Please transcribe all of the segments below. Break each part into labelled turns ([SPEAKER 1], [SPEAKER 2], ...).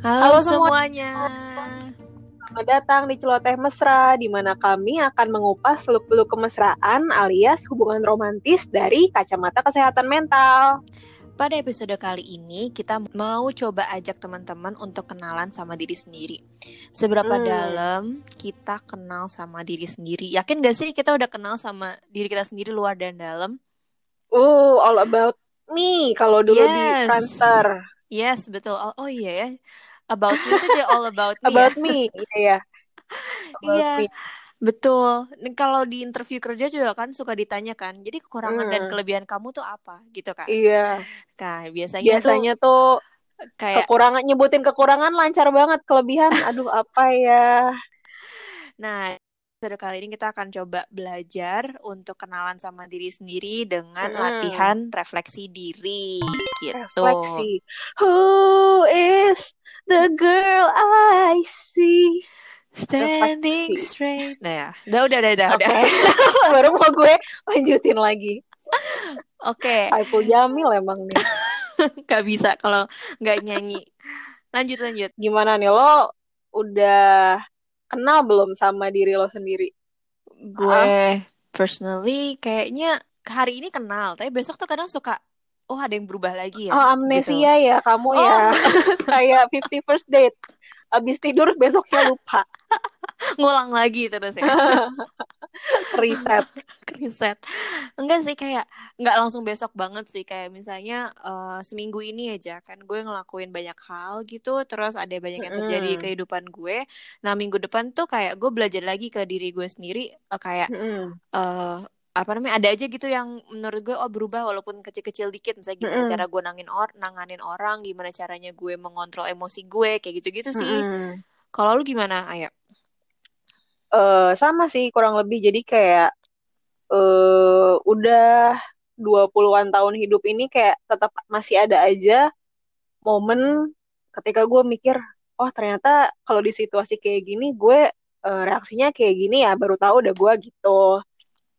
[SPEAKER 1] Halo, Halo semuanya.
[SPEAKER 2] Selamat datang di Celoteh Mesra, di mana kami akan mengupas seluk-beluk kemesraan alias hubungan romantis dari kacamata kesehatan mental.
[SPEAKER 1] Pada episode kali ini, kita mau coba ajak teman-teman untuk kenalan sama diri sendiri. Seberapa hmm. dalam kita kenal sama diri sendiri? Yakin gak sih kita udah kenal sama diri kita sendiri luar dan dalam?
[SPEAKER 2] Oh, all about me kalau dulu yes. di Friendster.
[SPEAKER 1] Yes, betul. Oh, oh iya ya. About me itu all about me.
[SPEAKER 2] about
[SPEAKER 1] ya?
[SPEAKER 2] me, iya.
[SPEAKER 1] Iya. Betul. Kalau di interview kerja juga kan suka ditanya kan. Jadi kekurangan hmm. dan kelebihan kamu tuh apa gitu kan?
[SPEAKER 2] Iya.
[SPEAKER 1] Kan biasanya,
[SPEAKER 2] biasanya tuh, tuh kayak kekurangan nyebutin kekurangan lancar banget, kelebihan aduh apa ya.
[SPEAKER 1] Nah, episode kali ini kita akan coba belajar untuk kenalan sama diri sendiri dengan hmm. latihan refleksi diri gitu.
[SPEAKER 2] Refleksi. Who is the girl I see?
[SPEAKER 1] Standing refleksi. straight. Nah ya, udah udah udah udah. Okay.
[SPEAKER 2] Baru mau gue lanjutin lagi.
[SPEAKER 1] Oke. Okay.
[SPEAKER 2] Saiful Jamil emang nih.
[SPEAKER 1] gak bisa kalau nggak nyanyi. Lanjut lanjut.
[SPEAKER 2] Gimana nih lo udah kenal belum sama diri lo sendiri?
[SPEAKER 1] Gue uh. personally kayaknya hari ini kenal, tapi besok tuh kadang suka oh ada yang berubah lagi ya.
[SPEAKER 2] Oh amnesia gitu. ya kamu ya. oh. ya. Kayak fifty first date. Abis tidur besoknya lupa.
[SPEAKER 1] Ngulang lagi terus ya.
[SPEAKER 2] Reset.
[SPEAKER 1] Reset. Enggak sih kayak nggak langsung besok banget sih kayak misalnya uh, seminggu ini aja kan gue ngelakuin banyak hal gitu terus ada banyak yang terjadi mm. kehidupan gue. Nah minggu depan tuh kayak gue belajar lagi ke diri gue sendiri uh, kayak mm. uh, apa namanya ada aja gitu yang menurut gue oh berubah walaupun kecil-kecil dikit. Misalnya gimana mm. cara gue nangin or nanganin orang gimana caranya gue mengontrol emosi gue kayak gitu-gitu sih. Mm. kalau lu gimana ayo?
[SPEAKER 2] Uh, sama sih kurang lebih. Jadi kayak uh, udah 20-an tahun hidup ini kayak tetap masih ada aja momen ketika gue mikir oh ternyata kalau di situasi kayak gini gue uh, reaksinya kayak gini ya baru tahu udah gue gitu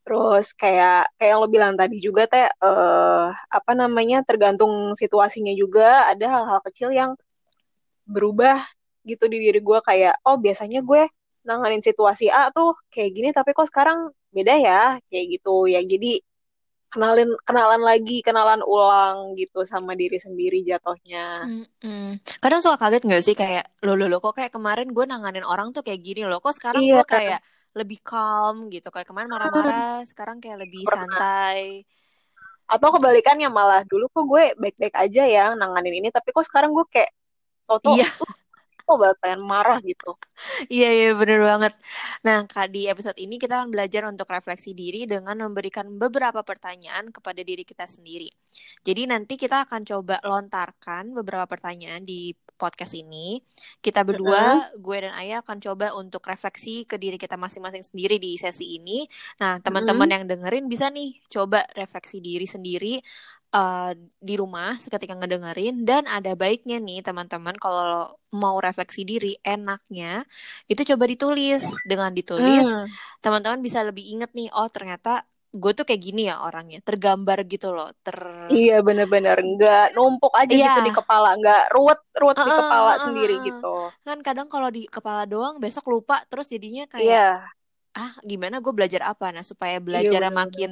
[SPEAKER 2] Terus kayak kayak yang lo bilang tadi juga teh uh, apa namanya tergantung situasinya juga. Ada hal-hal kecil yang berubah gitu di diri gue kayak oh biasanya gue nanganin situasi A tuh kayak gini tapi kok sekarang beda ya? Kayak gitu. Ya jadi kenalin kenalan lagi kenalan ulang gitu sama diri sendiri jatuhnya.
[SPEAKER 1] Mm-hmm. kadang suka kaget gak sih? Kayak lo lo lo kok kayak kemarin gue nanganin orang tuh kayak gini loh? Kok sekarang iya, gue kayak lebih calm gitu. Kayak kemarin marah-marah sekarang kayak lebih santai.
[SPEAKER 2] Atau kebalikannya malah dulu kok gue baik-baik aja ya nanganin ini tapi kok sekarang gue kayak toto iya. Kok banget pengen marah gitu
[SPEAKER 1] iya iya bener banget nah kak di episode ini kita akan belajar untuk refleksi diri dengan memberikan beberapa pertanyaan kepada diri kita sendiri jadi nanti kita akan coba lontarkan beberapa pertanyaan di podcast ini. Kita berdua, uh-huh. gue dan Ayah akan coba untuk refleksi ke diri kita masing-masing sendiri di sesi ini. Nah, teman-teman uh-huh. yang dengerin bisa nih coba refleksi diri sendiri uh, di rumah seketika ngedengerin dan ada baiknya nih teman-teman kalau mau refleksi diri enaknya itu coba ditulis. Dengan ditulis, uh. teman-teman bisa lebih inget nih, oh ternyata gue tuh kayak gini ya orangnya tergambar gitu loh ter
[SPEAKER 2] iya bener-bener nggak numpuk aja yeah. gitu di kepala nggak ruwet ruwet uh, di kepala uh, sendiri gitu
[SPEAKER 1] kan kadang kalau di kepala doang besok lupa terus jadinya kayak yeah. Ah gimana gue belajar apa nah supaya iya, belajarnya iya, makin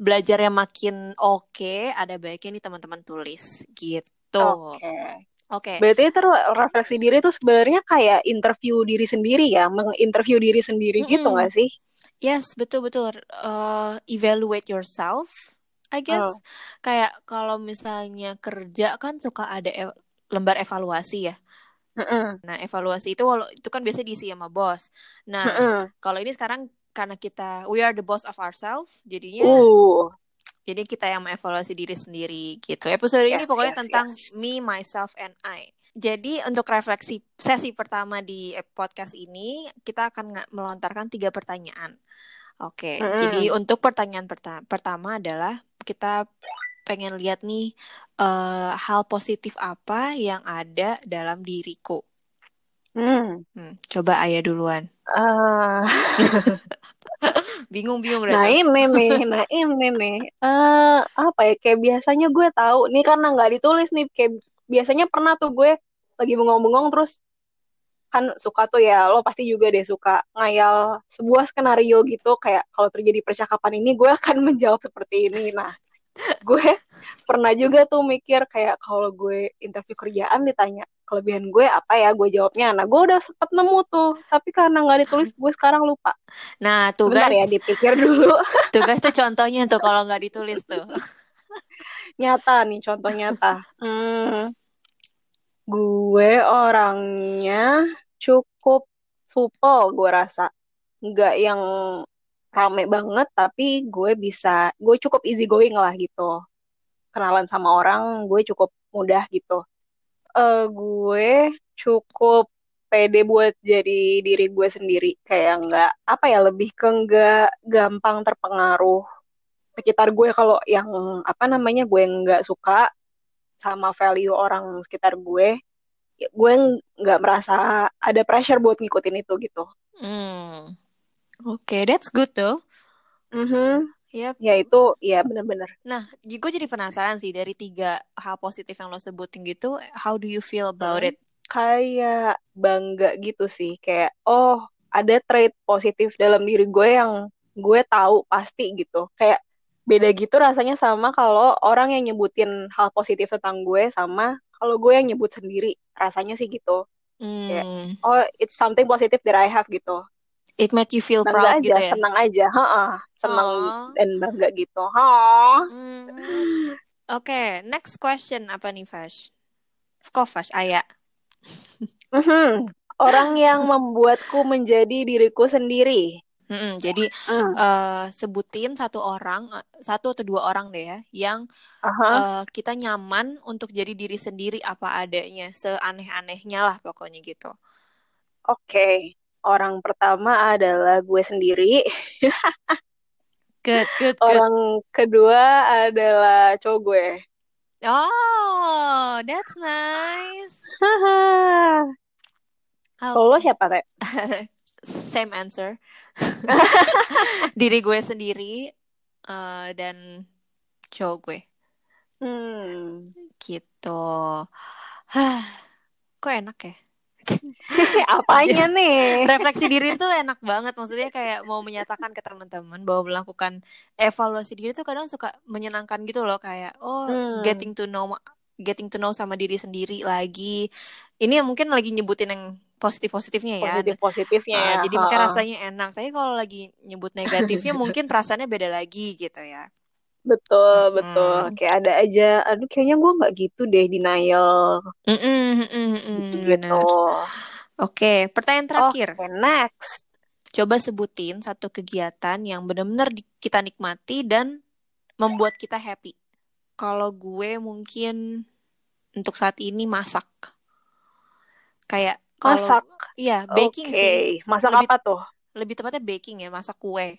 [SPEAKER 1] belajarnya makin oke okay, ada baiknya nih teman-teman tulis gitu
[SPEAKER 2] oke okay. Oke. Okay. Berarti itu refleksi diri itu sebenarnya kayak interview diri sendiri ya, menginterview diri sendiri mm -hmm. gitu gak sih?
[SPEAKER 1] Yes, betul betul. Uh, evaluate yourself, I guess. Oh. Kayak kalau misalnya kerja kan suka ada e lembar evaluasi ya. Uh-uh. Nah, evaluasi itu walau itu kan biasa diisi sama bos. Nah, uh-uh. kalau ini sekarang karena kita we are the boss of ourselves, jadinya uh. jadi kita yang mengevaluasi diri sendiri gitu. Episode yes, ini pokoknya yes, tentang yes. me, myself, and I. Jadi untuk refleksi sesi pertama di podcast ini kita akan melontarkan tiga pertanyaan. Oke, mm-hmm. jadi untuk pertanyaan perta- pertama adalah kita pengen lihat nih uh, hal positif apa yang ada dalam diriku. Hmm. Hmm, coba ayah duluan. Uh... bingung bingung
[SPEAKER 2] nah ini nih nah ini nih uh, apa ya kayak biasanya gue tahu nih karena nggak ditulis nih kayak biasanya pernah tuh gue lagi bengong-bengong terus kan suka tuh ya lo pasti juga deh suka ngayal sebuah skenario gitu kayak kalau terjadi percakapan ini gue akan menjawab seperti ini nah gue pernah juga tuh mikir kayak kalau gue interview kerjaan ditanya kelebihan gue apa ya? Gue jawabnya nah gue udah sempet nemu tuh tapi karena nggak ditulis gue sekarang lupa.
[SPEAKER 1] Nah tugas
[SPEAKER 2] Sebentar ya dipikir dulu.
[SPEAKER 1] tugas tuh contohnya tuh kalau nggak ditulis tuh.
[SPEAKER 2] Nyata nih contoh nyata. Hmm, gue orangnya cukup supel gue rasa. Nggak yang rame banget tapi gue bisa gue cukup easy going lah gitu kenalan sama orang gue cukup mudah gitu uh, gue cukup pede buat jadi diri gue sendiri kayak nggak apa ya lebih ke nggak gampang terpengaruh sekitar gue kalau yang apa namanya gue nggak suka sama value orang sekitar gue ya gue nggak merasa ada pressure buat ngikutin itu gitu.
[SPEAKER 1] Hmm. Oke, okay, that's good tuh.
[SPEAKER 2] Mm -hmm. Yep. Ya itu, ya benar-benar.
[SPEAKER 1] Nah, gue jadi penasaran sih dari tiga hal positif yang lo sebutin gitu, how do you feel about hmm. it?
[SPEAKER 2] Kayak bangga gitu sih, kayak oh ada trait positif dalam diri gue yang gue tahu pasti gitu. Kayak beda gitu rasanya sama kalau orang yang nyebutin hal positif tentang gue sama kalau gue yang nyebut sendiri rasanya sih gitu hmm. kayak oh it's something positive that I have gitu
[SPEAKER 1] it make you feel
[SPEAKER 2] bangga
[SPEAKER 1] proud
[SPEAKER 2] aja,
[SPEAKER 1] gitu ya
[SPEAKER 2] senang aja ha -ha. senang
[SPEAKER 1] Aww.
[SPEAKER 2] dan bangga gitu ha
[SPEAKER 1] hmm. oke okay, next question apa nih Fash kok Fash Ayah
[SPEAKER 2] mhm. orang yang membuatku menjadi diriku sendiri
[SPEAKER 1] Mm-mm, jadi mm. uh, sebutin satu orang, satu atau dua orang deh ya, yang uh-huh. uh, kita nyaman untuk jadi diri sendiri apa adanya, seaneh-anehnya lah pokoknya gitu.
[SPEAKER 2] Oke, okay. Orang pertama adalah gue sendiri.
[SPEAKER 1] good, good, good.
[SPEAKER 2] Orang kedua adalah cowok gue.
[SPEAKER 1] Oh, that's nice.
[SPEAKER 2] Kalau okay. siapa teh?
[SPEAKER 1] Same answer. diri gue sendiri uh, dan cowok gue
[SPEAKER 2] hmm.
[SPEAKER 1] gitu kok enak ya
[SPEAKER 2] apanya nih?
[SPEAKER 1] Refleksi diri tuh enak banget. Maksudnya kayak mau menyatakan ke teman-teman bahwa melakukan evaluasi diri tuh kadang suka menyenangkan gitu loh. Kayak oh hmm. getting to know getting to know sama diri sendiri lagi. Ini mungkin lagi nyebutin yang positif positifnya ya.
[SPEAKER 2] Positif positifnya uh, ya.
[SPEAKER 1] jadi makanya rasanya enak. Tapi kalau lagi nyebut negatifnya mungkin perasaannya beda lagi gitu ya
[SPEAKER 2] betul hmm. betul kayak ada aja aduh kayaknya gue nggak gitu deh denial
[SPEAKER 1] mm -mm, mm -mm, gitu oke pertanyaan terakhir
[SPEAKER 2] okay, next
[SPEAKER 1] coba sebutin satu kegiatan yang benar-benar kita nikmati dan membuat kita happy kalau gue mungkin untuk saat ini masak kayak
[SPEAKER 2] Kalo, masak.
[SPEAKER 1] Iya, baking okay. sih.
[SPEAKER 2] Masak lebih, apa tuh?
[SPEAKER 1] Lebih tepatnya baking ya, masak kue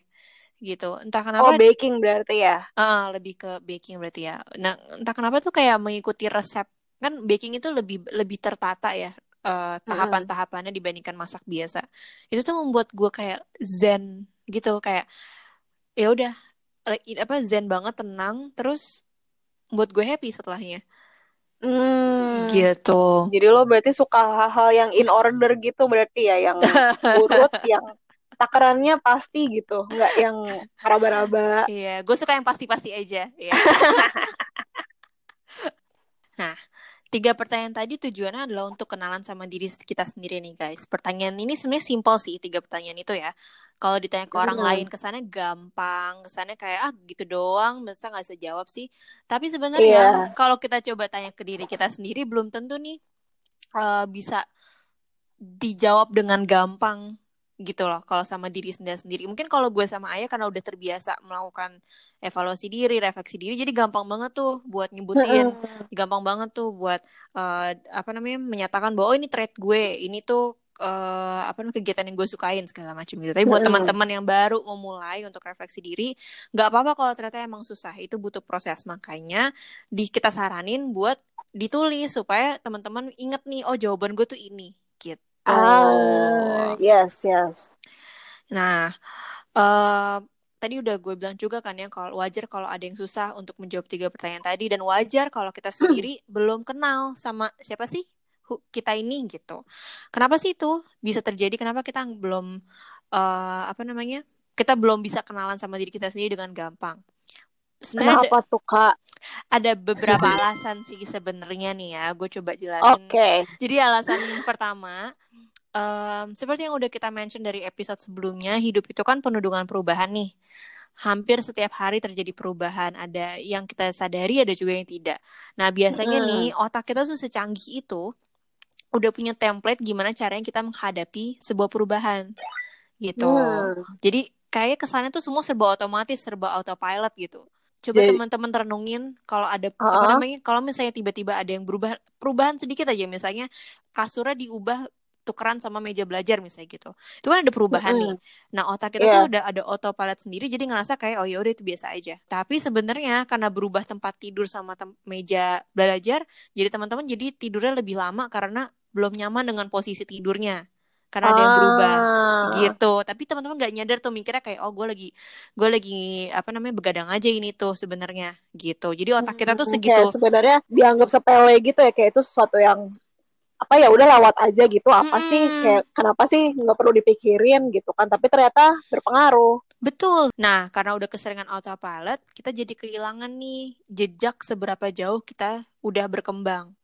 [SPEAKER 1] gitu. Entah kenapa.
[SPEAKER 2] Oh, baking berarti ya?
[SPEAKER 1] Uh, lebih ke baking berarti ya. Nah, entah kenapa tuh kayak mengikuti resep. Kan baking itu lebih lebih tertata ya uh, tahapan-tahapannya dibandingkan masak biasa. Itu tuh membuat gue kayak zen gitu, kayak ya udah apa zen banget, tenang, terus buat gue happy setelahnya.
[SPEAKER 2] Hmm,
[SPEAKER 1] gitu.
[SPEAKER 2] Jadi lo berarti suka hal-hal yang in order gitu berarti ya, yang urut, yang takarannya pasti gitu, nggak yang raba-raba.
[SPEAKER 1] Iya, gue suka yang pasti-pasti aja. Iya. nah, tiga pertanyaan tadi tujuannya adalah untuk kenalan sama diri kita sendiri nih guys. Pertanyaan ini sebenarnya simpel sih tiga pertanyaan itu ya kalau ditanya ke orang hmm. lain kesannya gampang kesannya kayak ah gitu doang masa nggak bisa jawab sih tapi sebenarnya yeah. kalau kita coba tanya ke diri kita sendiri belum tentu nih uh, bisa dijawab dengan gampang gitu loh kalau sama diri sendiri sendiri mungkin kalau gue sama ayah karena udah terbiasa melakukan evaluasi diri refleksi diri jadi gampang banget tuh buat nyebutin gampang banget tuh buat uh, apa namanya menyatakan bahwa oh ini trait gue ini tuh uh, apa namanya kegiatan yang gue sukain segala macam gitu. Tapi buat teman-teman yang baru memulai untuk refleksi diri, nggak apa-apa kalau ternyata emang susah. Itu butuh proses. Makanya di kita saranin buat ditulis supaya teman-teman inget nih, oh jawaban gue tuh ini gitu.
[SPEAKER 2] Ah, yes, yes.
[SPEAKER 1] Nah, uh, tadi udah gue bilang juga kan ya kalau wajar kalau ada yang susah untuk menjawab tiga pertanyaan tadi dan wajar kalau kita sendiri belum kenal sama siapa sih kita ini gitu. Kenapa sih itu bisa terjadi? Kenapa kita belum uh, apa namanya? Kita belum bisa kenalan sama diri kita sendiri dengan gampang.
[SPEAKER 2] Sebenarnya Kenapa ada, tuh kak?
[SPEAKER 1] Ada beberapa alasan sih sebenarnya nih ya. Gue coba jelasin.
[SPEAKER 2] Oke. Okay.
[SPEAKER 1] Jadi alasan pertama, um, seperti yang udah kita mention dari episode sebelumnya, hidup itu kan penuh dengan perubahan nih hampir setiap hari terjadi perubahan. Ada yang kita sadari, ada juga yang tidak. Nah, biasanya hmm. nih otak kita tuh secanggih itu udah punya template gimana caranya kita menghadapi sebuah perubahan. Gitu. Hmm. Jadi kayak kesannya tuh semua serba otomatis, serba autopilot gitu. Coba teman-teman renungin kalau ada uh -uh. apa namanya kalau misalnya tiba-tiba ada yang berubah perubahan sedikit aja misalnya kasurnya diubah tukeran sama meja belajar misalnya gitu itu kan ada perubahan mm -hmm. nih nah otak kita yeah. tuh udah ada autopilot sendiri jadi ngerasa kayak oh ya udah itu biasa aja tapi sebenarnya karena berubah tempat tidur sama tem meja belajar jadi teman-teman jadi tidurnya lebih lama karena belum nyaman dengan posisi tidurnya karena ada yang berubah ah. gitu. Tapi teman-teman nggak nyadar tuh mikirnya kayak oh gue lagi gue lagi apa namanya begadang aja ini tuh sebenarnya gitu. Jadi otak kita tuh segitu.
[SPEAKER 2] Ya, sebenarnya dianggap sepele gitu ya kayak itu sesuatu yang apa ya udah lewat aja gitu. Apa hmm. sih kayak kenapa sih nggak perlu dipikirin gitu kan. Tapi ternyata berpengaruh.
[SPEAKER 1] Betul. Nah karena udah keseringan autopilot kita jadi kehilangan nih jejak seberapa jauh kita udah berkembang.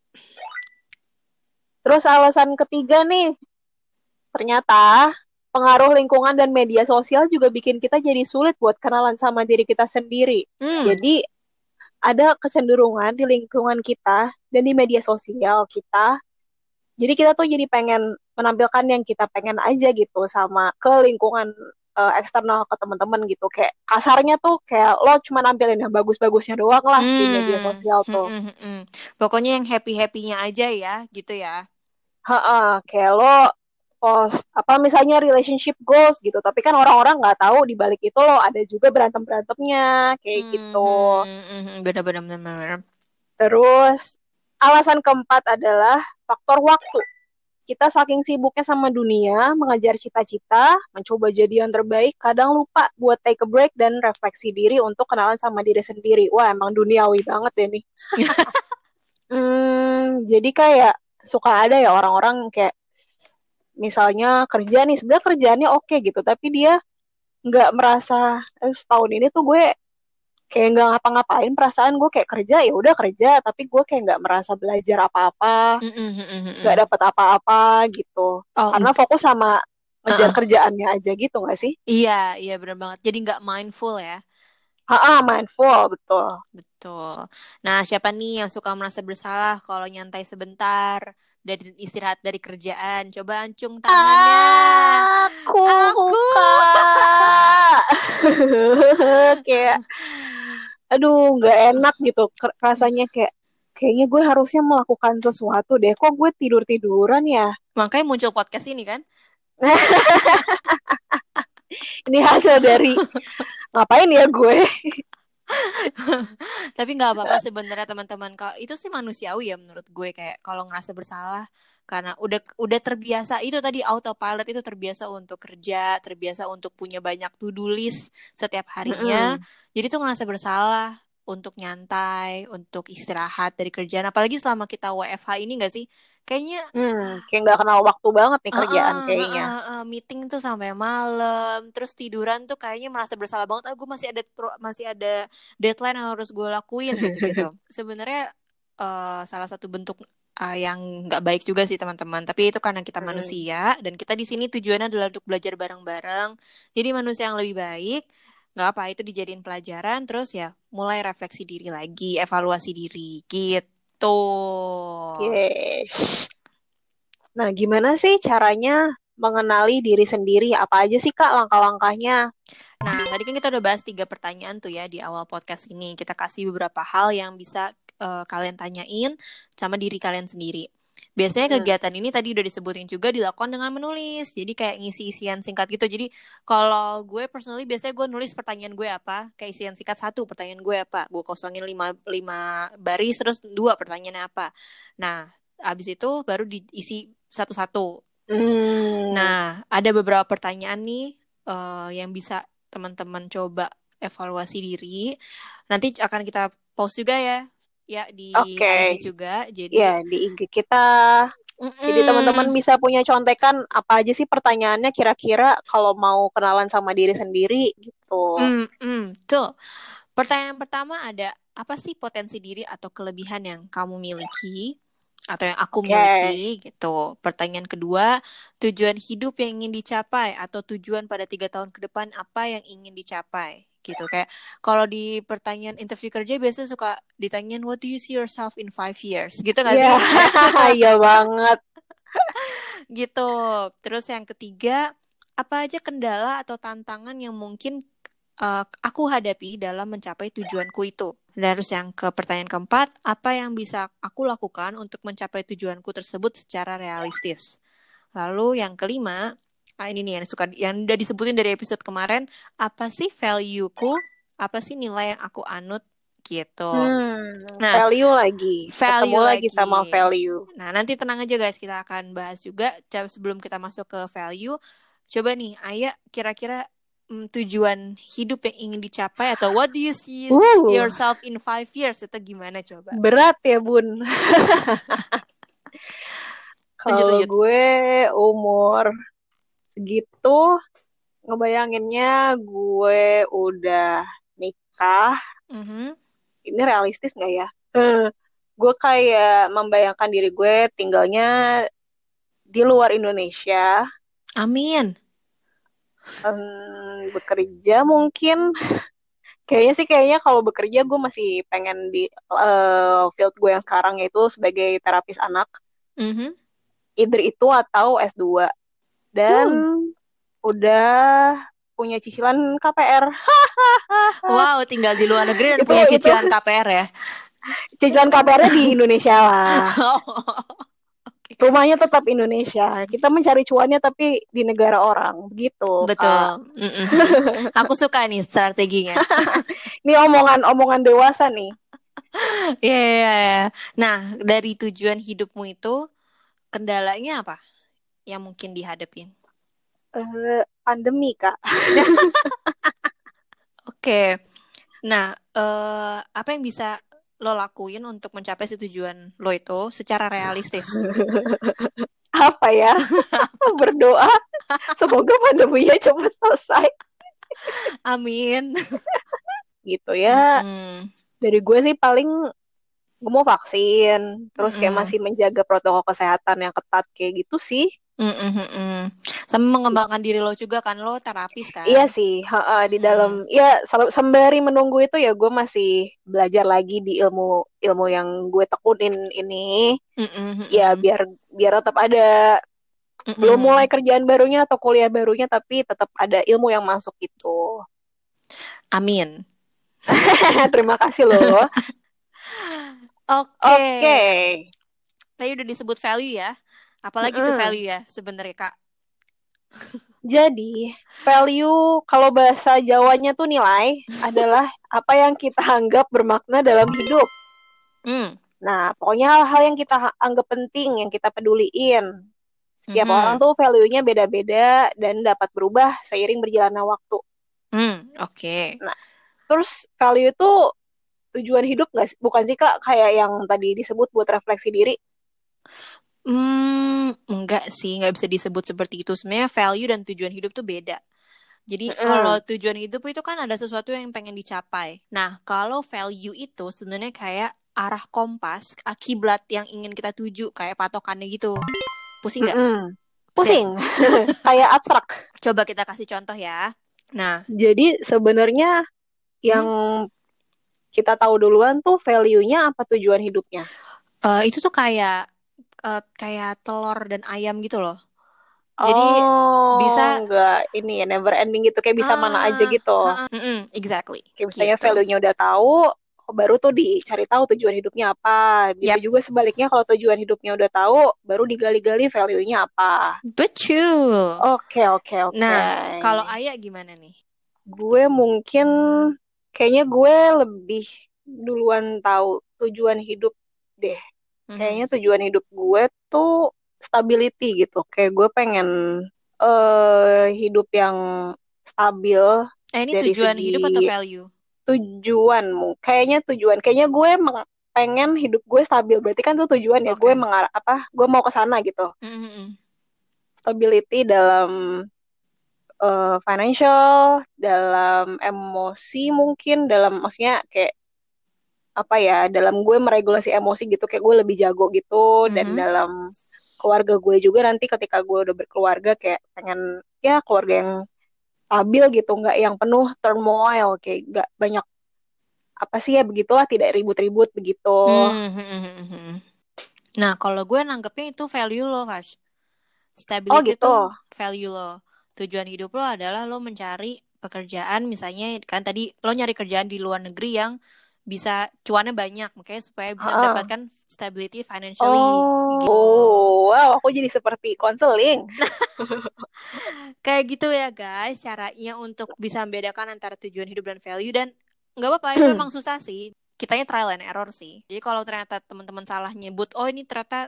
[SPEAKER 2] Terus alasan ketiga nih ternyata pengaruh lingkungan dan media sosial juga bikin kita jadi sulit buat kenalan sama diri kita sendiri hmm. jadi ada kecenderungan di lingkungan kita dan di media sosial kita jadi kita tuh jadi pengen menampilkan yang kita pengen aja gitu sama ke lingkungan uh, eksternal ke teman-teman gitu kayak kasarnya tuh kayak lo cuma nampilin yang bagus-bagusnya doang lah hmm. di media sosial hmm, tuh
[SPEAKER 1] hmm, hmm, hmm. pokoknya yang happy happynya aja ya gitu ya
[SPEAKER 2] ha kayak lo post apa misalnya relationship goals gitu tapi kan orang-orang nggak tahu di balik itu lo ada juga berantem berantemnya kayak hmm, gitu
[SPEAKER 1] benar-benar
[SPEAKER 2] terus Alasan keempat adalah faktor waktu. Kita saking sibuknya sama dunia, mengejar cita-cita, mencoba jadi yang terbaik, kadang lupa buat take a break dan refleksi diri untuk kenalan sama diri sendiri. Wah, emang duniawi banget ya nih. hmm, jadi kayak suka ada ya orang-orang kayak misalnya kerja nih, sebenarnya kerjaannya oke okay gitu, tapi dia nggak merasa eh, setahun ini tuh gue kayak nggak ngapa-ngapain perasaan gue kayak kerja ya udah kerja tapi gue kayak nggak merasa belajar apa-apa nggak mm -mm, mm dapat apa-apa gitu. Oh, karena fokus sama ngejar uh -uh. kerjaannya aja gitu gak sih?
[SPEAKER 1] Iya iya benar banget. Jadi nggak mindful ya?
[SPEAKER 2] Ha, mindful betul.
[SPEAKER 1] Betul. Nah, siapa nih yang suka merasa bersalah kalau nyantai sebentar dari istirahat dari kerjaan? Coba ancung tangannya.
[SPEAKER 2] Aku. Aku. kayak aduh nggak enak gitu rasanya kayak kayaknya gue harusnya melakukan sesuatu deh kok gue tidur tiduran ya
[SPEAKER 1] makanya muncul podcast ini kan
[SPEAKER 2] ini hasil dari ngapain ya gue
[SPEAKER 1] tapi nggak apa-apa sebenarnya teman-teman. Kalau itu sih manusiawi ya menurut gue kayak kalau ngerasa bersalah karena udah udah terbiasa itu tadi autopilot itu terbiasa untuk kerja terbiasa untuk punya banyak to do list setiap harinya. Mm -hmm. jadi tuh ngerasa bersalah untuk nyantai untuk istirahat dari kerjaan apalagi selama kita WFH ini gak sih kayaknya
[SPEAKER 2] hmm, kayak nggak kenal waktu banget nih kerjaan uh, kayaknya uh,
[SPEAKER 1] uh, meeting tuh sampai malam terus tiduran tuh kayaknya merasa bersalah banget ah gue masih ada masih ada deadline yang harus gue lakuin gitu gitu sebenarnya uh, salah satu bentuk uh, yang nggak baik juga sih teman-teman. Tapi itu karena kita hmm. manusia dan kita di sini tujuannya adalah untuk belajar bareng-bareng. Jadi manusia yang lebih baik nggak apa itu dijadiin pelajaran terus ya mulai refleksi diri lagi, evaluasi diri gitu.
[SPEAKER 2] Yes. Nah, gimana sih caranya mengenali diri sendiri? Apa aja sih Kak langkah-langkahnya?
[SPEAKER 1] Nah, tadi kan kita udah bahas tiga pertanyaan tuh ya di awal podcast ini. Kita kasih beberapa hal yang bisa uh, kalian tanyain sama diri kalian sendiri. Biasanya hmm. kegiatan ini tadi udah disebutin juga dilakukan dengan menulis. Jadi kayak ngisi isian singkat gitu. Jadi kalau gue personally biasanya gue nulis pertanyaan gue apa, kayak isian singkat satu pertanyaan gue apa, gue kosongin lima, lima baris terus dua pertanyaannya apa. Nah, abis itu baru diisi satu-satu. Hmm. Nah, ada beberapa pertanyaan nih uh, yang bisa teman-teman coba evaluasi diri. Nanti akan kita post juga ya ya di okay. IG juga. Jadi
[SPEAKER 2] ya di IG kita Mm-mm. Jadi teman-teman bisa punya contekan apa aja sih pertanyaannya kira-kira kalau mau kenalan sama diri sendiri gitu.
[SPEAKER 1] Mm-mm. Tuh. Pertanyaan pertama ada apa sih potensi diri atau kelebihan yang kamu miliki atau yang aku okay. miliki gitu. Pertanyaan kedua, tujuan hidup yang ingin dicapai atau tujuan pada tiga tahun ke depan apa yang ingin dicapai gitu. Kayak kalau di pertanyaan interview kerja biasanya suka ditanyain what do you see yourself in five years? Gitu nggak
[SPEAKER 2] yeah. sih? Iya. Banget.
[SPEAKER 1] Gitu. Terus yang ketiga apa aja kendala atau tantangan yang mungkin uh, aku hadapi dalam mencapai tujuanku itu? Terus yang ke pertanyaan keempat apa yang bisa aku lakukan untuk mencapai tujuanku tersebut secara realistis? Lalu yang kelima ah, ini nih yang suka yang udah disebutin dari episode kemarin apa sih valueku apa sih nilai yang aku anut gitu. Hmm,
[SPEAKER 2] nah, value lagi. Value Ketemu lagi. sama value.
[SPEAKER 1] Nah, nanti tenang aja guys, kita akan bahas juga sebelum kita masuk ke value. Coba nih, Ayah kira-kira mm, tujuan hidup yang ingin dicapai atau what do you see uh. yourself in five years itu gimana coba?
[SPEAKER 2] Berat ya, Bun. Kalau gue umur segitu ngebayanginnya gue udah nikah. Mm-hmm. ini realistis nggak ya? Uh, gue kayak membayangkan diri gue tinggalnya di luar Indonesia.
[SPEAKER 1] Amin.
[SPEAKER 2] Um, bekerja mungkin. Kayaknya sih kayaknya kalau bekerja gue masih pengen di uh, field gue yang sekarang yaitu sebagai terapis anak. Mm-hmm. either itu atau S2 dan hmm. udah punya cicilan KPR.
[SPEAKER 1] wow, tinggal di luar negeri dan itu, punya cicilan itu. KPR ya.
[SPEAKER 2] Cicilan KPR-nya di Indonesia lah. oh, okay. Rumahnya tetap Indonesia. Kita mencari cuannya tapi di negara orang, begitu.
[SPEAKER 1] Betul. Aku suka nih strateginya.
[SPEAKER 2] ini omongan-omongan dewasa nih.
[SPEAKER 1] Iya, yeah, yeah, yeah. Nah, dari tujuan hidupmu itu kendalanya apa? Yang mungkin dihadapin?
[SPEAKER 2] Uh, pandemi kak.
[SPEAKER 1] Oke, okay. nah uh, apa yang bisa lo lakuin untuk mencapai si tujuan lo itu secara realistis?
[SPEAKER 2] apa ya? Berdoa semoga pandeminya cepat selesai.
[SPEAKER 1] Amin.
[SPEAKER 2] gitu ya. Hmm. Dari gue sih paling gue mau vaksin, terus kayak mm. masih menjaga protokol kesehatan yang ketat kayak gitu sih.
[SPEAKER 1] Mm -mm. Sama mengembangkan diri lo juga kan lo terapis kan?
[SPEAKER 2] Iya sih, ha -ha, di dalam mm. ya sembari menunggu itu ya gue masih belajar lagi di ilmu ilmu yang gue tekunin ini. Mm -mm. Ya biar biar tetap ada mm -mm. belum mulai kerjaan barunya atau kuliah barunya tapi tetap ada ilmu yang masuk itu.
[SPEAKER 1] Amin.
[SPEAKER 2] Terima kasih loh.
[SPEAKER 1] Oke. Okay. Okay. Tadi udah disebut value ya. Apalagi mm. tuh value ya sebenarnya Kak.
[SPEAKER 2] Jadi, value kalau bahasa Jawanya tuh nilai adalah apa yang kita anggap bermakna dalam hidup. Mm. Nah, pokoknya hal-hal yang kita anggap penting, yang kita peduliin. Setiap mm-hmm. orang tuh value-nya beda-beda dan dapat berubah seiring berjalannya waktu.
[SPEAKER 1] Mm, Oke. Okay.
[SPEAKER 2] Nah, terus value itu tujuan hidup nggak bukan sih kak kayak yang tadi disebut buat refleksi diri
[SPEAKER 1] Hmm, enggak sih, nggak bisa disebut seperti itu. Sebenarnya value dan tujuan hidup tuh beda. Jadi mm. kalau tujuan hidup itu kan ada sesuatu yang pengen dicapai. Nah, kalau value itu sebenarnya kayak arah kompas, kiblat yang ingin kita tuju, kayak patokannya gitu. Pusing nggak? Mm -mm.
[SPEAKER 2] Pusing, kayak abstrak.
[SPEAKER 1] Coba kita kasih contoh ya. Nah,
[SPEAKER 2] jadi sebenarnya yang hmm? kita tahu duluan tuh value-nya apa tujuan hidupnya?
[SPEAKER 1] Uh, itu tuh kayak uh, kayak telur dan ayam gitu loh. Jadi
[SPEAKER 2] oh, bisa enggak ini ya never ending gitu kayak bisa ah, mana aja gitu. Uh,
[SPEAKER 1] uh, uh, exactly.
[SPEAKER 2] Kayak misalnya gitu. value-nya udah tahu, baru tuh dicari tahu tujuan hidupnya apa. Gitu yep. juga sebaliknya kalau tujuan hidupnya udah tahu, baru digali-gali value-nya apa.
[SPEAKER 1] Betul.
[SPEAKER 2] Oke, okay, oke, okay, oke. Okay.
[SPEAKER 1] Nah, kalau Ayah gimana nih?
[SPEAKER 2] Gue mungkin kayaknya gue lebih duluan tahu tujuan hidup deh hmm Kayaknya tujuan hidup gue tuh stability gitu. Kayak gue pengen uh, hidup yang stabil.
[SPEAKER 1] Eh ini dari tujuan segi hidup atau value?
[SPEAKER 2] Tujuan, kayaknya tujuan. Kayaknya gue meng- pengen hidup gue stabil berarti kan tuh tujuan ya gue mengarah apa gue mau ke sana gitu mm-hmm. stability dalam uh, financial dalam emosi mungkin dalam maksudnya kayak apa ya dalam gue meregulasi emosi gitu kayak gue lebih jago gitu mm-hmm. dan dalam keluarga gue juga nanti ketika gue udah berkeluarga kayak pengen ya keluarga yang stabil gitu nggak yang penuh turmoil kayak nggak banyak apa sih ya begitulah tidak ribut-ribut begitu. Hmm, hmm, hmm,
[SPEAKER 1] hmm. Nah kalau gue nanggepnya itu value lo, Fas. Stability oh, gitu. itu value lo. Tujuan hidup lo adalah lo mencari pekerjaan, misalnya kan tadi lo nyari kerjaan di luar negeri yang bisa cuannya banyak, makanya supaya bisa uh. mendapatkan stability financially.
[SPEAKER 2] Oh, gitu. oh, wow, aku jadi seperti konseling.
[SPEAKER 1] Kayak gitu ya guys, caranya untuk bisa membedakan antara tujuan hidup dan value dan nggak apa-apa itu emang susah sih kitanya trial and error sih jadi kalau ternyata teman-teman salah nyebut oh ini ternyata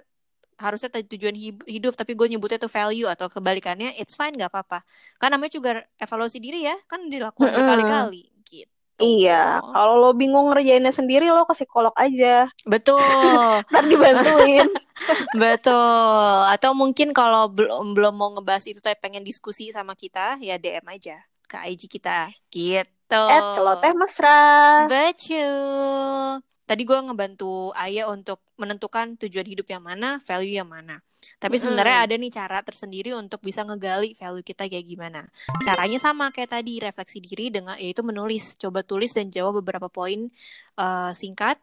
[SPEAKER 1] harusnya tujuan hidup tapi gue nyebutnya tuh value atau kebalikannya it's fine nggak apa-apa kan namanya juga evaluasi diri ya kan dilakukan berkali-kali gitu
[SPEAKER 2] Iya, kalau lo bingung ngerjainnya sendiri lo ke psikolog aja.
[SPEAKER 1] Betul.
[SPEAKER 2] Ntar dibantuin.
[SPEAKER 1] Betul. Atau mungkin kalau belum belum mau ngebahas itu tapi pengen diskusi sama kita ya DM aja ke IG kita. Gitu.
[SPEAKER 2] At celoteh mesra.
[SPEAKER 1] Betul. Tadi gue ngebantu Ayah untuk menentukan tujuan hidup yang mana, value yang mana. Tapi sebenarnya ada nih cara tersendiri untuk bisa ngegali value kita kayak gimana. Caranya sama kayak tadi, refleksi diri dengan yaitu menulis. Coba tulis dan jawab beberapa poin uh, singkat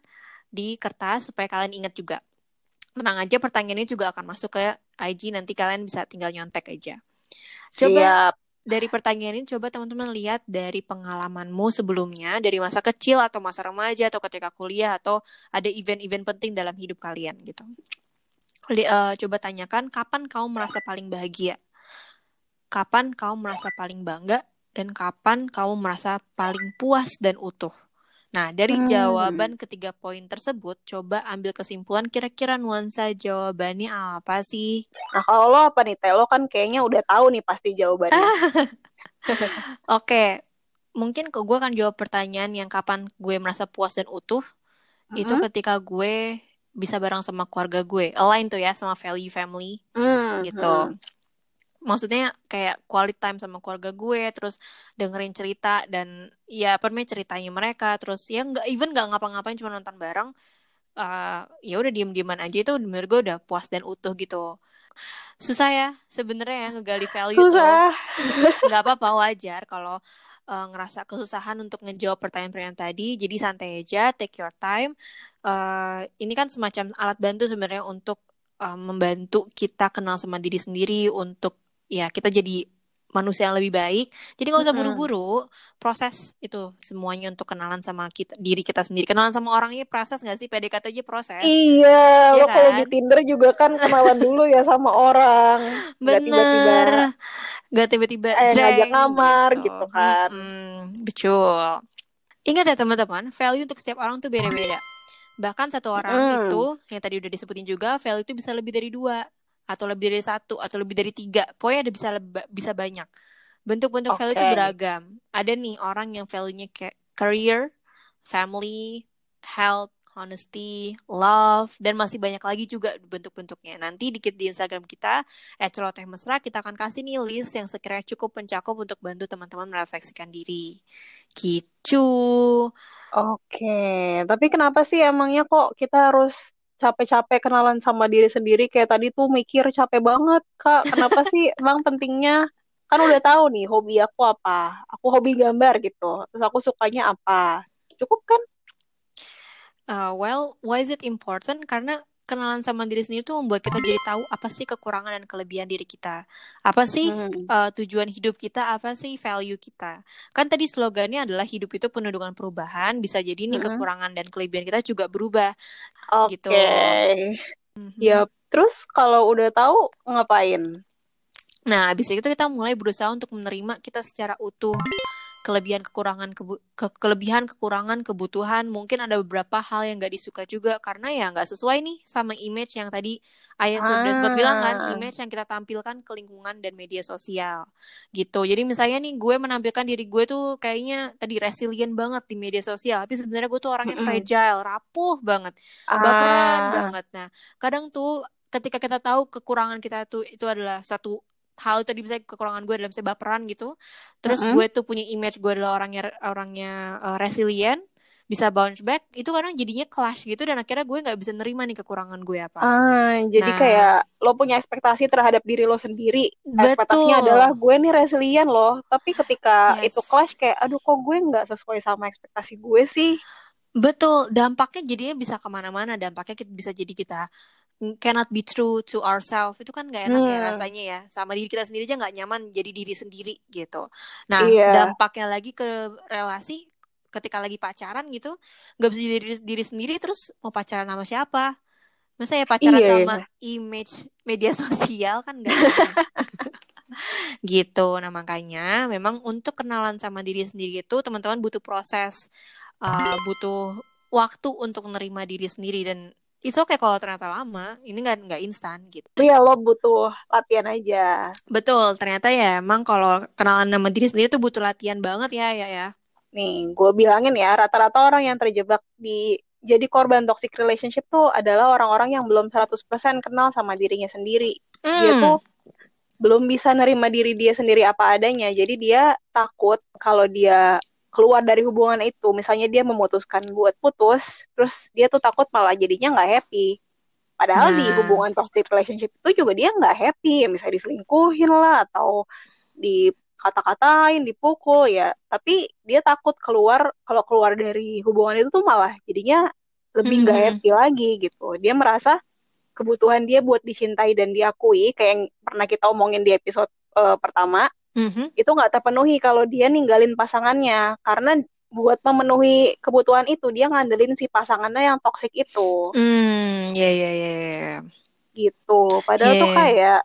[SPEAKER 1] di kertas supaya kalian ingat juga. Tenang aja pertanyaannya juga akan masuk ke IG nanti kalian bisa tinggal nyontek aja. Coba Siap dari pertanyaan ini coba teman-teman lihat dari pengalamanmu sebelumnya dari masa kecil atau masa remaja atau ketika kuliah atau ada event-event penting dalam hidup kalian gitu. Uh, coba tanyakan kapan kau merasa paling bahagia, kapan kau merasa paling bangga, dan kapan kau merasa paling puas dan utuh. Nah, dari hmm. jawaban ketiga poin tersebut, coba ambil kesimpulan kira-kira nuansa jawabannya apa sih?
[SPEAKER 2] Nah, kalau lo apa nih, Telo kan kayaknya udah tahu nih pasti jawabannya.
[SPEAKER 1] Oke, mungkin ke gue kan jawab pertanyaan yang kapan gue merasa puas dan utuh, mm-hmm. itu ketika gue bisa bareng sama keluarga gue, align tuh ya sama value family, mm-hmm. gitu. maksudnya kayak quality time sama keluarga gue terus dengerin cerita dan ya perme ceritanya mereka terus ya nggak even nggak ngapa-ngapain cuma nonton bareng uh, ya udah diem-dieman aja. Itu menurut gue udah puas dan utuh gitu. Susah ya sebenarnya ya ngegali value susah. Nggak apa-apa wajar kalau uh, ngerasa kesusahan untuk ngejawab pertanyaan-pertanyaan tadi. Jadi santai aja take your time. Uh, ini kan semacam alat bantu sebenarnya untuk uh, membantu kita kenal sama diri sendiri untuk ya kita jadi manusia yang lebih baik. Jadi nggak usah buru-buru proses itu semuanya untuk kenalan sama kita diri kita sendiri. Kenalan sama orangnya proses nggak sih? PDKT aja proses.
[SPEAKER 2] Iya, ya lo kan? kalau di Tinder juga kan kenalan dulu ya sama orang.
[SPEAKER 1] Bener. Gak tiba-tiba
[SPEAKER 2] eh, ngajak kamar gitu, gitu kan.
[SPEAKER 1] Hmm, betul. Ingat ya teman-teman, value untuk setiap orang tuh beda-beda. Bahkan satu orang mm. itu yang tadi udah disebutin juga, value itu bisa lebih dari dua atau lebih dari satu atau lebih dari tiga pokoknya ada bisa bisa banyak bentuk-bentuk okay. value itu beragam ada nih orang yang value-nya kayak career family health honesty, love, dan masih banyak lagi juga bentuk-bentuknya. Nanti dikit di Instagram kita, @celoteh mesra, kita akan kasih nih list yang sekiranya cukup mencakup untuk bantu teman-teman merefleksikan diri. Gitu.
[SPEAKER 2] Oke, tapi kenapa sih emangnya kok kita harus capek-capek kenalan sama diri sendiri kayak tadi tuh mikir capek banget kak. Kenapa sih? Emang pentingnya kan udah tahu nih hobi aku apa. Aku hobi gambar gitu. Terus aku sukanya apa? Cukup kan?
[SPEAKER 1] Uh, well why is it important? Karena kenalan sama diri sendiri tuh membuat kita jadi tahu apa sih kekurangan dan kelebihan diri kita. Apa sih hmm. uh, tujuan hidup kita, apa sih value kita. Kan tadi slogannya adalah hidup itu penuh dengan perubahan, bisa jadi nih hmm. kekurangan dan kelebihan kita juga berubah.
[SPEAKER 2] Oke. Okay. Gitu. Mm-hmm. Ya, terus kalau udah tahu ngapain?
[SPEAKER 1] Nah, abis itu kita mulai berusaha untuk menerima kita secara utuh kelebihan kekurangan kebu ke kelebihan kekurangan kebutuhan mungkin ada beberapa hal yang gak disuka juga karena ya nggak sesuai nih sama image yang tadi ayah ah. sudah sempat bilang kan image yang kita tampilkan ke lingkungan dan media sosial gitu jadi misalnya nih gue menampilkan diri gue tuh kayaknya tadi resilient banget di media sosial tapi sebenarnya gue tuh orangnya fragile rapuh banget baperan ah. banget nah kadang tuh ketika kita tahu kekurangan kita tuh itu adalah satu hal tadi misalnya kekurangan gue dalam saya baperan gitu. Terus mm -hmm. gue tuh punya image gue adalah orangnya orangnya uh, resilient bisa bounce back itu kadang jadinya clash gitu dan akhirnya gue nggak bisa nerima nih kekurangan gue apa.
[SPEAKER 2] Ah jadi nah, kayak lo punya ekspektasi terhadap diri lo sendiri. Betul. ekspektasinya adalah gue nih resilient loh. Tapi ketika yes. itu clash kayak aduh kok gue nggak sesuai sama ekspektasi gue sih?
[SPEAKER 1] Betul dampaknya jadinya bisa ke mana-mana. Dampaknya bisa jadi kita cannot be true to ourselves itu kan gak enak ya hmm. ya rasanya ya sama diri kita sendiri aja nggak nyaman jadi diri sendiri gitu nah yeah. dampaknya lagi ke relasi ketika lagi pacaran gitu nggak bisa jadi diri, diri sendiri terus mau pacaran sama siapa masa ya pacaran yeah, sama yeah. image media sosial kan gak gitu nah makanya memang untuk kenalan sama diri sendiri itu teman-teman butuh proses uh, butuh waktu untuk menerima diri sendiri dan itu oke okay kalau ternyata lama. Ini nggak nggak instan gitu.
[SPEAKER 2] Iya lo butuh latihan aja.
[SPEAKER 1] Betul ternyata ya emang kalau kenalan nama diri sendiri tuh butuh latihan banget ya ya ya.
[SPEAKER 2] Nih gue bilangin ya rata-rata orang yang terjebak di jadi korban toxic relationship tuh adalah orang-orang yang belum 100% kenal sama dirinya sendiri. Hmm. dia tuh belum bisa nerima diri dia sendiri apa adanya. Jadi dia takut kalau dia keluar dari hubungan itu. Misalnya dia memutuskan buat putus terus dia tuh takut malah jadinya nggak happy. Padahal nah. di hubungan toxic relationship itu juga dia nggak happy. Misalnya diselingkuhin lah atau di kata-katain dipukul ya. Tapi dia takut keluar kalau keluar dari hubungan itu tuh malah jadinya lebih nggak hmm. happy lagi gitu. Dia merasa kebutuhan dia buat dicintai dan diakui kayak yang pernah kita omongin di episode uh, pertama mm-hmm. itu nggak terpenuhi kalau dia ninggalin pasangannya karena buat memenuhi kebutuhan itu dia ngandelin si pasangannya yang toksik itu.
[SPEAKER 1] Hmm, ya ya ya.
[SPEAKER 2] Gitu. Padahal yeah. tuh kayak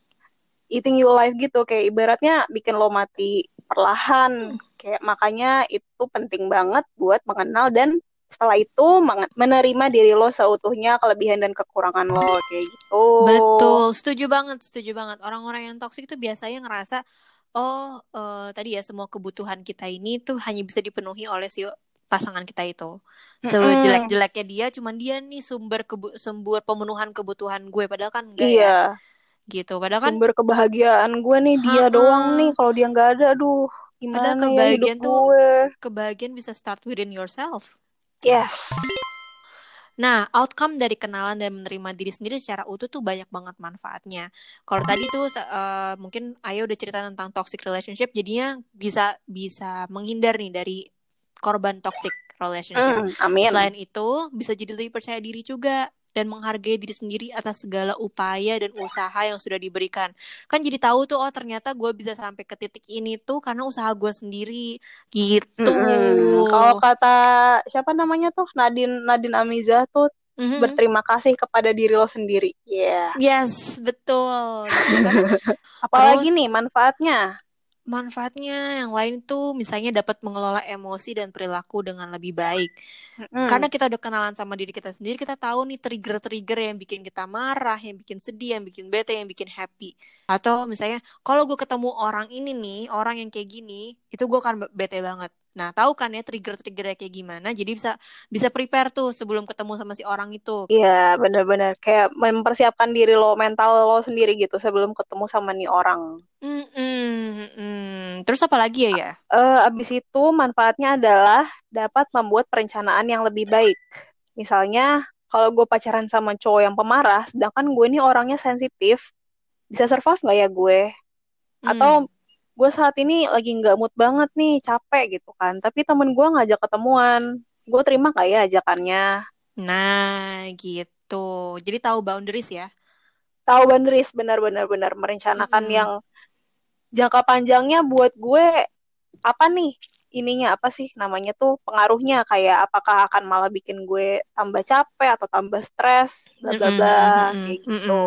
[SPEAKER 2] eating you life gitu kayak ibaratnya bikin lo mati perlahan. Kayak makanya itu penting banget buat mengenal dan setelah itu menerima diri lo seutuhnya kelebihan dan kekurangan lo kayak gitu.
[SPEAKER 1] Betul, setuju banget, setuju banget. Orang-orang yang toksik itu biasanya ngerasa oh uh, tadi ya semua kebutuhan kita ini tuh hanya bisa dipenuhi oleh si pasangan kita itu. Sejelek-jeleknya dia cuman dia nih sumber kebu sumber pemenuhan kebutuhan gue padahal kan enggak iya. ya. Gitu. Padahal
[SPEAKER 2] kan sumber kebahagiaan gue nih dia ha -ha. doang nih kalau dia nggak ada aduh gimana Padahal kebahagiaan ya tuh gue.
[SPEAKER 1] kebahagiaan bisa start within yourself.
[SPEAKER 2] Yes.
[SPEAKER 1] Nah, outcome dari kenalan dan menerima diri sendiri secara utuh tuh banyak banget manfaatnya. Kalau tadi tuh uh, mungkin Ayo udah cerita tentang toxic relationship, jadinya bisa bisa menghindar nih dari korban toxic relationship.
[SPEAKER 2] Mm, amin.
[SPEAKER 1] Selain itu, bisa jadi lebih percaya diri juga dan menghargai diri sendiri atas segala upaya dan usaha yang sudah diberikan. Kan jadi tahu tuh oh ternyata gue bisa sampai ke titik ini tuh karena usaha gue sendiri gitu.
[SPEAKER 2] Mm-hmm. Kalau kata siapa namanya tuh Nadine Nadine Amiza tuh mm-hmm. berterima kasih kepada diri lo sendiri. Yeah.
[SPEAKER 1] Yes, betul. Gitu kan?
[SPEAKER 2] Apalagi Terus, nih manfaatnya?
[SPEAKER 1] Manfaatnya yang lain tuh misalnya dapat mengelola emosi dan perilaku dengan lebih baik. Mm. Karena kita udah kenalan sama diri kita sendiri, kita tahu nih trigger-trigger yang bikin kita marah, yang bikin sedih, yang bikin bete, yang bikin happy. Atau misalnya kalau gue ketemu orang ini nih, orang yang kayak gini, itu gue akan bete banget. Nah, tahu kan ya trigger-triggernya kayak gimana? Jadi bisa bisa prepare tuh sebelum ketemu sama si orang itu.
[SPEAKER 2] Iya, benar-benar kayak mempersiapkan diri lo, mental lo sendiri gitu sebelum ketemu sama nih orang.
[SPEAKER 1] Mm -mm, Terus apa lagi ya ya?
[SPEAKER 2] Uh, abis itu manfaatnya adalah dapat membuat perencanaan yang lebih baik. Misalnya kalau gue pacaran sama cowok yang pemarah, sedangkan gue ini orangnya sensitif, bisa survive nggak ya gue? Atau mm gue saat ini lagi nggak mood banget nih capek gitu kan. Tapi temen gue ngajak ketemuan. Gue terima gak ya ajakannya?
[SPEAKER 1] Nah gitu. Jadi tahu boundaries ya?
[SPEAKER 2] Tahu boundaries benar-benar benar merencanakan hmm. yang jangka panjangnya buat gue apa nih? Ininya apa sih namanya tuh pengaruhnya? Kayak apakah akan malah bikin gue tambah capek atau tambah stres? Bla bla bla. Kayak gitu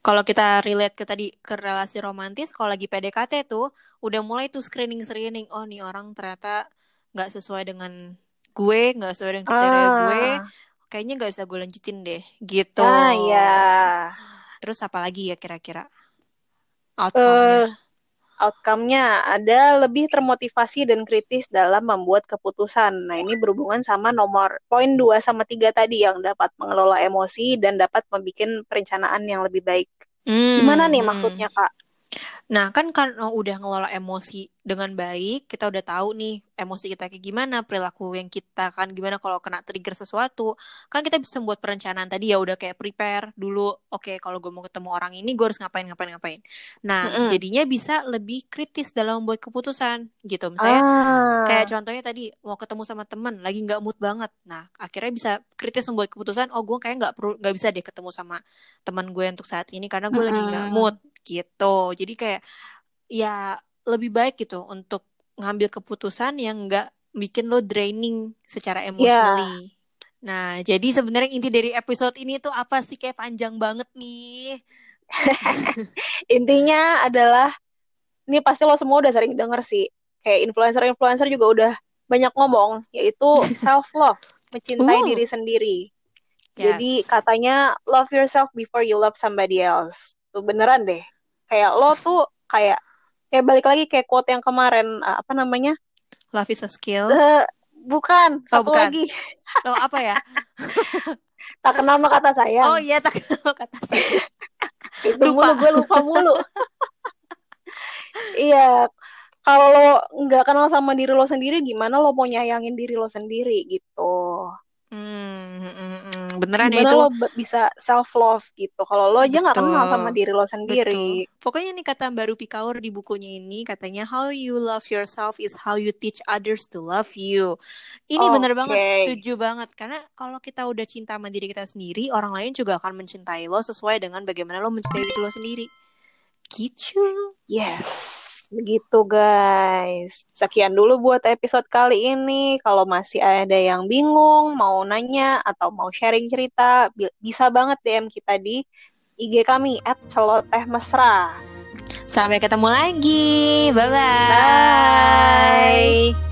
[SPEAKER 1] kalau kita relate ke tadi ke relasi romantis kalau lagi PDKT tuh udah mulai tuh screening screening oh nih orang ternyata nggak sesuai dengan gue nggak sesuai dengan kriteria ah. gue kayaknya nggak bisa gue lanjutin deh gitu.
[SPEAKER 2] Ah ya
[SPEAKER 1] terus apa lagi ya kira-kira outcome-nya? Uh,
[SPEAKER 2] outcome-nya ada lebih termotivasi dan kritis dalam membuat keputusan. Nah, ini berhubungan sama nomor poin 2 sama 3 tadi yang dapat mengelola emosi dan dapat membuat perencanaan yang lebih baik. Hmm, Gimana nih maksudnya, Kak?
[SPEAKER 1] Nah, kan kan oh, udah ngelola emosi dengan baik, kita udah tahu nih emosi kita kayak gimana, perilaku yang kita kan gimana kalau kena trigger sesuatu. Kan kita bisa buat perencanaan tadi ya udah kayak prepare dulu. Oke, okay, kalau gue mau ketemu orang ini gue harus ngapain ngapain ngapain. Nah, mm -hmm. jadinya bisa lebih kritis dalam membuat keputusan gitu. Misalnya ah. kayak contohnya tadi mau ketemu sama temen lagi nggak mood banget. Nah, akhirnya bisa kritis membuat keputusan, oh gue kayak nggak perlu nggak bisa deh ketemu sama teman gue untuk saat ini karena gue mm -hmm. lagi nggak mood gitu jadi kayak ya lebih baik gitu untuk ngambil keputusan yang enggak bikin lo draining secara emotionally. Yeah. Nah, jadi sebenarnya inti dari episode ini tuh apa sih kayak panjang banget nih.
[SPEAKER 2] Intinya adalah ini pasti lo semua udah sering denger sih. Kayak influencer-influencer juga udah banyak ngomong yaitu self love, mencintai uh. diri sendiri. Yes. Jadi katanya love yourself before you love somebody else. Tuh beneran deh. Kayak lo tuh kayak kayak balik lagi kayak quote yang kemarin uh, apa namanya?
[SPEAKER 1] Love is a skill.
[SPEAKER 2] Uh, bukan, oh, satu bukan. lagi.
[SPEAKER 1] Oh, apa ya?
[SPEAKER 2] tak kenal maka kata sayang.
[SPEAKER 1] Oh iya, tak kenal kata sayang.
[SPEAKER 2] Itu lupa. mulu gue lupa mulu. iya, kalau nggak kenal sama diri lo sendiri, gimana lo mau nyayangin diri lo sendiri gitu?
[SPEAKER 1] Hmm, hmm, hmm, hmm. beneran
[SPEAKER 2] ya
[SPEAKER 1] itu
[SPEAKER 2] lo bisa self love gitu. Kalau lo aja nggak kenal sama diri lo sendiri.
[SPEAKER 1] Betul. Pokoknya nih kata baru Pikaur di bukunya ini katanya how you love yourself is how you teach others to love you. Ini okay. bener banget, setuju banget. Karena kalau kita udah cinta sama diri kita sendiri, orang lain juga akan mencintai lo sesuai dengan bagaimana lo mencintai diri lo sendiri. Gitu.
[SPEAKER 2] Yes. Begitu guys. Sekian dulu buat episode kali ini. Kalau masih ada yang bingung, mau nanya atau mau sharing cerita, bisa banget DM kita di IG kami at celoteh mesra.
[SPEAKER 1] Sampai ketemu lagi. Bye-bye.
[SPEAKER 2] Bye.